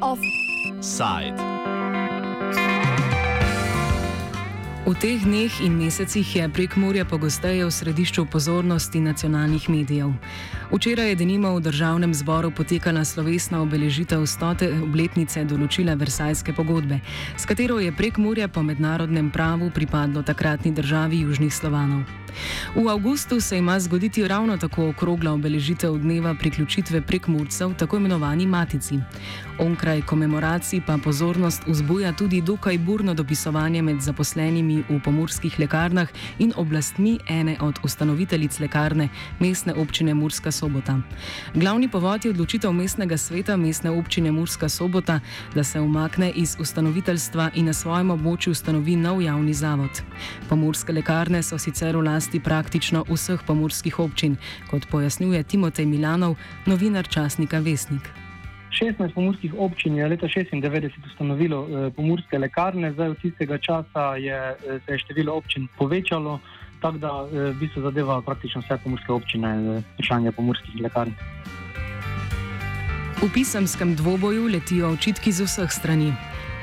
Offside. V teh dneh in mesecih je prek morja pogosteje v središču pozornosti nacionalnih medijev. Včeraj je denimo v državnem zboru potekala slovesna obeležitev stote obletnice določila Versajske pogodbe, s katero je prek morja po mednarodnem pravu pripadlo takratni državi Južnih Slovanov. V avgustu se ima zgoditi ravno tako okrogla obeležitev dneva priključitve prek Murcev, tako imenovani Matici. Onkraj komemoracij pa pozornost vzbuja tudi dokaj burno dopisovanje med zaposlenimi v pomorskih lekarnah in oblastmi ene od ustanoviteljic lekarne, mestne občine Murska sobota. Glavni povod je odločitev mestnega sveta mestne občine Murska sobota, da se umakne iz ustanoviteljstva in na svojem območju ustanovi nov javni zavod. Pomorske lekarne so sicer v lasti praktično vseh pomorskih občin, kot pojasnjuje Timotej Milanov, novinar časnika Vesnik. 16 pomorskih občin je leta 1996 ustanovilo eh, pomorske lekarne, zdaj od tistega časa je, eh, se je število občin povečalo, tako da eh, v bistvu zadeva praktično vse pomorske občine, eh, vprašanje pomorskih lekarn. V pisemskem dvoboju letijo očitki z vseh strani.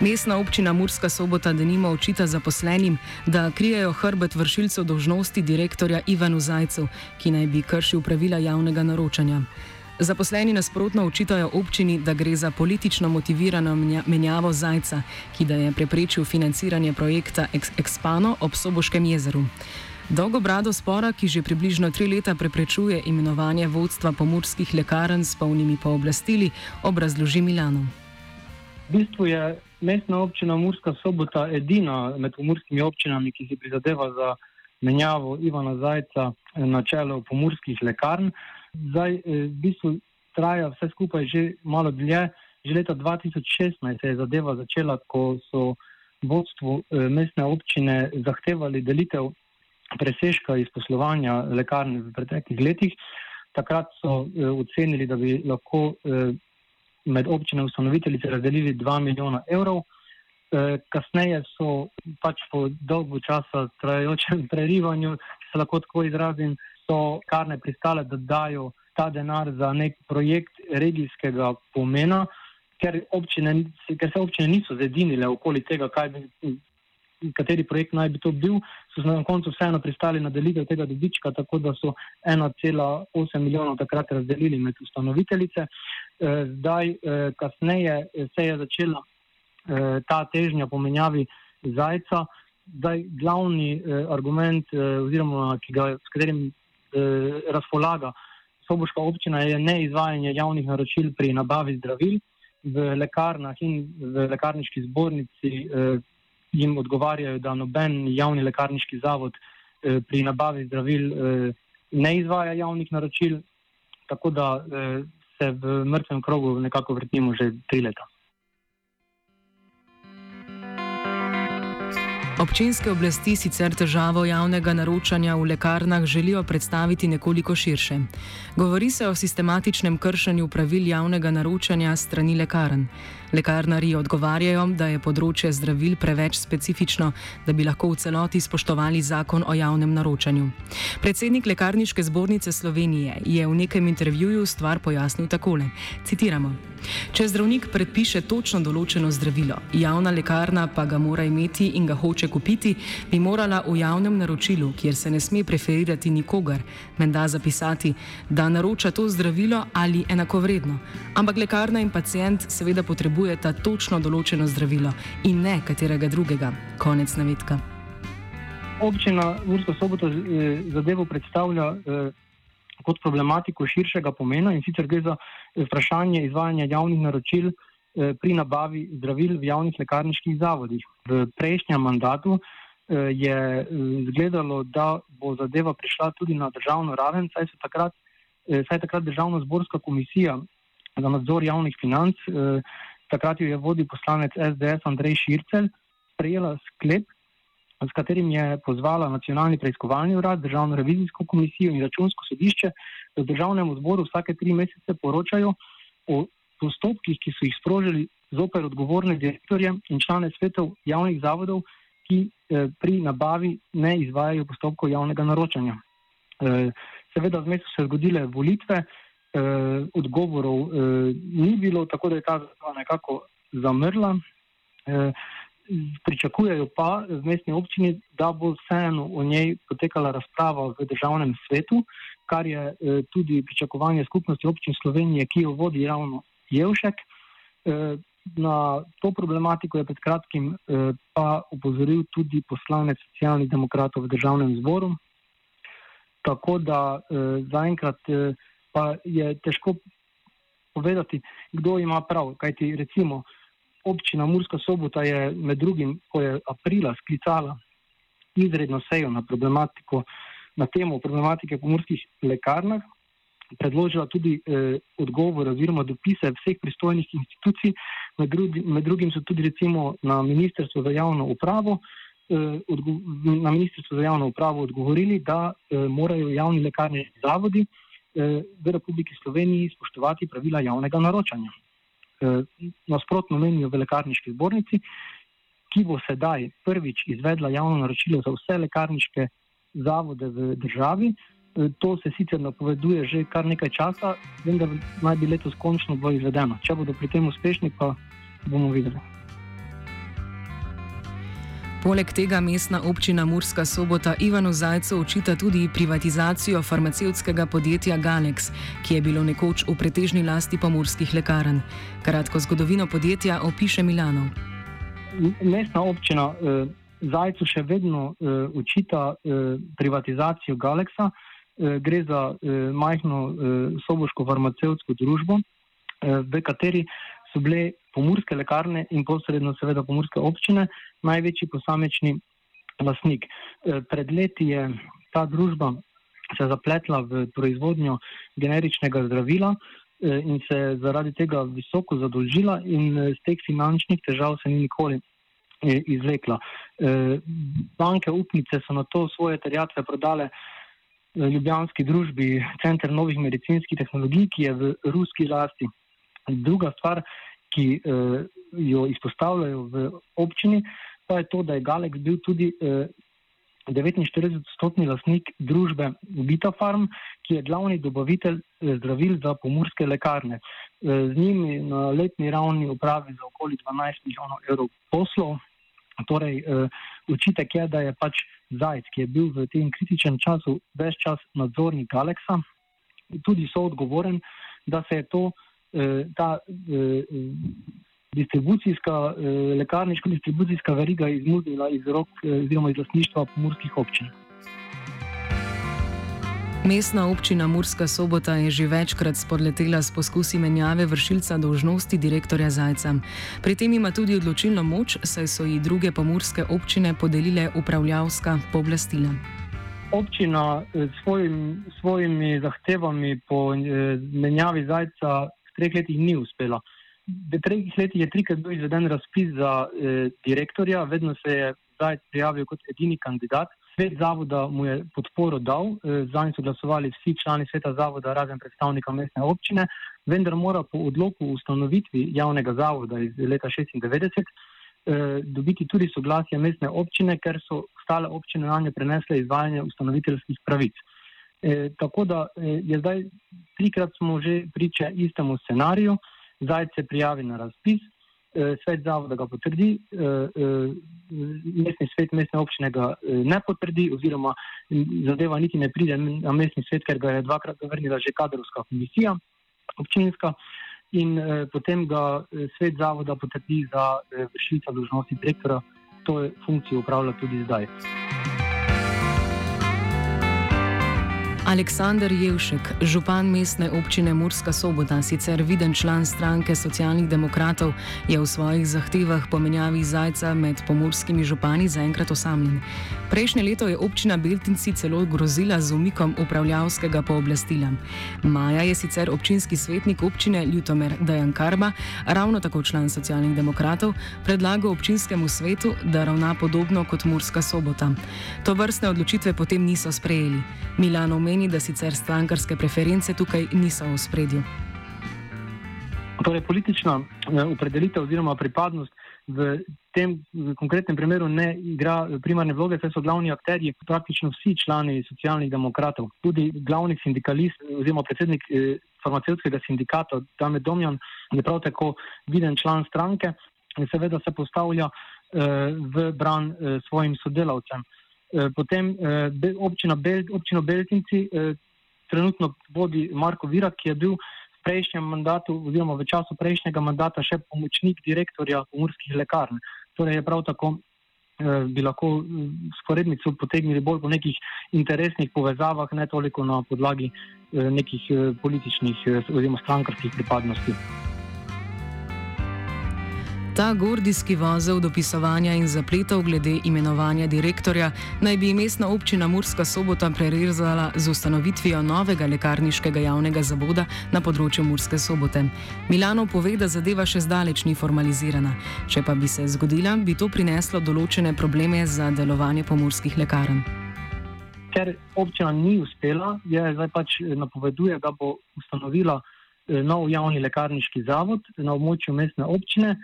Mestna občina Murska sobota denimo očita zaposlenim, da krijejo hrbet vršilcev dožnosti direktorja Ivanu Zajcu, ki naj bi kršil pravila javnega naročanja. Zaposleni nasprotno očitajo občini, da gre za politično motivirano menjavo Zajca, ki da je preprečil financiranje projekta Expano ob Soboškem jezeru. Dolgo brado spora, ki že približno tri leta preprečuje imenovanje vodstva pomorskih lekarn s polnimi pooblastili, obrazloži Milano. V bistvu je mestna občina Murska sobota edina med pomorskimi občinami, ki si prizadeva za menjavo Ivana Zajca na čelo pomorskih lekarn. Zdaj, eh, v bistvu traja vse skupaj že malo dlje. Že leta 2016 se je zadeva začela, ko so vodstvo eh, mestne občine zahtevali delitev presežka iz poslovanja lekarn v preteklih letih. Takrat so eh, ocenili, da bi lahko med občine ustanoviteljice razdelili 2 milijona evrov. Kasneje so pač po dolgo časa trajajočem prerivanju, če se lahko tako izrazim, so karne pristale, da dajo ta denar za nek projekt regijskega pomena, ker, občine, ker se občine niso zedinile okoli tega, bi, kateri projekt naj bi to bil, so na koncu vseeno pristali na delitev tega dobička, tako da so 1,8 milijonov takrat razdelili med ustanoviteljice. Eh, zdaj, eh, kasneje se je začela eh, ta težnja pomenjavi zajca. Zdaj, glavni argument, oziroma, ga, s katerim eh, razpolaga. Soboška občina je neizvajanje javnih naročil pri nabavi zdravil v lekarnah in v lekarniški zbornici. Jim odgovarjajo, da noben javni lekarniški zavod eh, pri nabavi zdravil eh, ne izvaja javnih naročil, tako da eh, se v mrtvem krogu nekako vrtimo že tri leta. Občinske oblasti sicer težavo javnega naročanja v lekarnah želijo predstaviti nekoliko širše. Govori se o sistematičnem kršenju pravil javnega naročanja strani lekarn. Lekarnari odgovarjajo, da je področje zdravil preveč specifično, da bi lahko v celoti spoštovali zakon o javnem naročanju. Predsednik Lekarniške zbornice Slovenije je v nekem intervjuju stvar pojasnil takole: Citiramo. Če zdravnik predpiše točno določeno zdravilo, javna lekarna pa ga mora imeti in ga hoče kupiti, bi morala v javnem naročilu, kjer se ne sme preferirati nikogar, menda zapisati, da naroča to zdravilo ali enakovredno. Ampak lekarna in pacijent seveda potrebujeta točno določeno zdravilo in ne katerega drugega. Konec navedka. Občina Vrsto soboto eh, zadevo predstavlja. Eh, kot problematiko širšega pomena in sicer gre za vprašanje izvajanja javnih naročil eh, pri nabavi zdravil v javnih lekarniških zavodih. V prejšnjem mandatu eh, je eh, izgledalo, da bo zadeva prišla tudi na državno raven, saj, takrat, je takrat državna zborska komisija za nadzor javnih financ, takrat jo je vodil poslanec SDS Andrej Šircel, sprejela sklep, s katerim je pozvala nacionalni preiskovalni urad, državno revizijsko komisijo in računsko sodišče, da državnemu zboru vsake tri mesece poročajo o postopkih, ki so jih sprožili zoper odgovorne direktorje in člane svetov javnih zavodov, ki pri nabavi ne izvajajo postopkov javnega naročanja. Seveda, vmes so se zgodile volitve, odgovorov ni bilo, tako da je ta zadeva nekako zamrla. Pričakujejo pa v mestni občini, da bo vseeno o njej potekala razprava v državnem svetu, kar je eh, tudi pričakovanje skupnosti občin Slovenije, ki jo vodi ravno Jevšek. Eh, na to problematiko je pred kratkim eh, pa upozoril tudi poslanec socialnih demokratov v državnem zboru. Tako da zaenkrat pa je težko povedati, kdo ima prav. Kajti recimo občina Murska sobota je med drugim, ko je aprila sklicala izredno sejo na problematiko na temo problematike pomorskih lekarnah, predložila tudi eh, odgovor oziroma dopise vseh pristojnih institucij, med, drugi, med drugim so tudi recimo na Ministrstvo za javno upravo, eh, odgo, na Ministrstvo za javno upravo odgovorili, da eh, morajo javni lekarni zavodi eh, v Republiki Sloveniji spoštovati pravila javnega naročanja. Eh, nasprotno menijo v lekarniški zbornici, ki bo sedaj prvič izvedla javno naročilo za vse lekarniške zavode v državi. E, to se sicer napoveduje že kar nekaj časa, vendar naj bi letos končno bilo izvedeno. Če bodo pri tem uspešni, pa bomo videli. Poleg tega mestna občina Murska sobota Ivanu Zajcu očita tudi privatizacijo farmacevtskega podjetja Galex, ki je bilo nekoč v pretežni lasti pomorskih lekarn. Kratko zgodovino podjetja opiše Milano. Mestna občina eh, Zajcu še vedno uh, učita uh, privatizacijo Galexa. Uh, gre za uh, majhno uh, soboško farmacevtsko družbo, v kateri so bile pomorske lekarne in posredno seveda pomorske občine največji posamečni lasnik. Pred leti je ta družba se zapletla v proizvodnjo generičnega zdravila in se zaradi tega visoko zadolžila in z teh finančnih težav se ni nikoli izvekla. E, banke upnice so na to svoje terjatve prodale e, ljubljanski družbi Center novih medicinskih tehnologij, ki je v ruski lasti. Druga stvar, ki e, jo izpostavljajo v občini, pa je to, da je Galex bil tudi 49-stotni lasnik družbe Vitafarm, ki je glavni dobavitelj zdravil za pomorske lekarne. Z njimi na letni ravni upravi za okoli 12 milijonov evrov poslov, Torej, eh, je, da je pač Zajec, ki je bil v tem kritičnem času več čas nadzornik Aleksa, tudi so odgovoren, da se je to, eh, ta eh, distribucijska, lekarniško-distribucijska veriga izmuznila iz rok oziroma iz lasništva pomorskih občin. Mestna občina Murska sobota je že večkrat spodletela s poskusi menjave vršilca dolžnosti direktorja Zajca. Pri tem ima tudi odločilno moč, saj so ji druge pomorske občine podelile upravljavska pooblastila. Občina s svojim, svojimi zahtevami po eh, menjavi Zajca v treh letih ni uspela. V treh letih je trikrat bil izveden razpis za eh, direktorja, vedno se je Zajec prijavil kot edini kandidat. Svet zavoda mu je podporo dal, eh, za njim so glasovali vsi člani sveta zavoda, razen predstavnika mestne občine, vendar mora po odloku o ustanovitvi javnega zavoda iz leta 1996 eh, dobiti tudi soglasje mestne občine, ker so ostale občine na nje prenesle izvajanje ustanoviteljskih pravic. E, tako da je zdaj trikrat smo že priče istemu scenariju, zdaj se prijavi na razpis, Eh, svet zavoda ga potrdi, eh, eh, mestni svet mestne občine ga ne potrdi, oziroma zadeva niti ne pride na mestni svet, ker ga je dvakrat zavrnila že kadrovska komisija občinska in potem ga svet zavoda potrdi za vršilca dožnosti direktora, to je funkcijo upravlja tudi zdaj. Aleksandr Jevšek, župan mestne občine Murska sobota, sicer viden član stranke socialnih demokratov, je v svojih zahtevah pomenjavi zajca med pomorskimi župani zaenkrat osamljen. Prejšnje leto je občina Beltinci celo grozila z umikom upravljavskega pooblastila. Maja je sicer občinski svetnik občine Ljutomer Dajan Karba, ravno tako član socialnih demokratov, predlagal občinskemu svetu, da ravna podobno kot Murska sobota. To vrstne odločitve potem niso sprejeli. Milano meni, da sicer strankarske preference tukaj niso v spredju. Torej, politična opredelitev oziroma pripadnost v tem konkretnem primeru ne igra primarne vloge, saj so glavni akterji praktično vsi člani socialnih demokratov. Tudi glavni sindikalist oziroma predsednik eh, farmacevtskega sindikata Dame Domjan je prav tako viden član stranke in seveda se postavlja eh, v bran eh, svojim sodelavcem. Eh, potem eh, občina Bel, občino Beltinci eh, trenutno vodi Marko Virak, ki je bil v prejšnjem mandatu oziroma v času prejšnjega mandata še pomočnik direktorja pomorskih lekarn. Torej je prav tako bi lahko sporednico potegnili bolj po nekih interesnih povezavah, ne toliko na podlagi nekih političnih oziroma strankarskih pripadnosti. Ta gordijski vozel dopisovanja in zapletov glede imenovanja direktorja naj bi mestna občina Murska sobota prerezala z ustanovitvijo novega lekarniškega javnega zavoda na področju Murske sobote. Milano pove, da zadeva še zdaleč ni formalizirana. Če pa bi se zgodila, bi to prineslo določene probleme za delovanje pomorskih lekarn. Ker občina ni uspela, je zdaj pač napoveduje, da bo ustanovila eh, nov javni lekarniški zavod na območju mestne občine.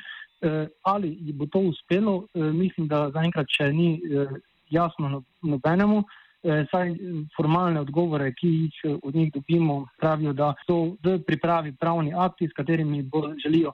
Eh, ali ji bo to uspelo, eh, mislim, da zaenkrat še ni eh, jasno no, nobenemu. Saj formalne odgovore, ki jih od njih dobimo, pravijo, da so v pripravi pravni akti, s katerimi bo želijo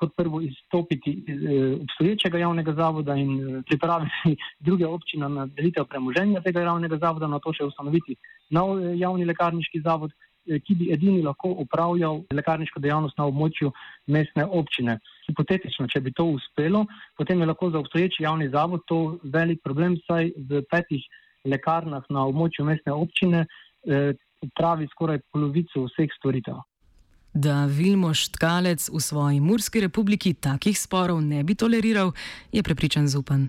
kot prvo izstopiti iz obstoječega javnega zavoda in pripraviti druge občine na delitev premoženja tega javnega zavoda, na to še ustanoviti nov javni lekarniški zavod, ki bi edini lahko upravljal lekarniško dejavnost na območju mestne občine hipotetično, če bi to uspelo, potem je lahko za obstoječi javni zavod to velik problem, saj v petih lekarnah na območju mestne občine eh, pravi skoraj polovico vseh storitev. Da Vilmo Štkalec v svoji Murski republiki takih sporov ne bi toleriral, je prepričan Zupan.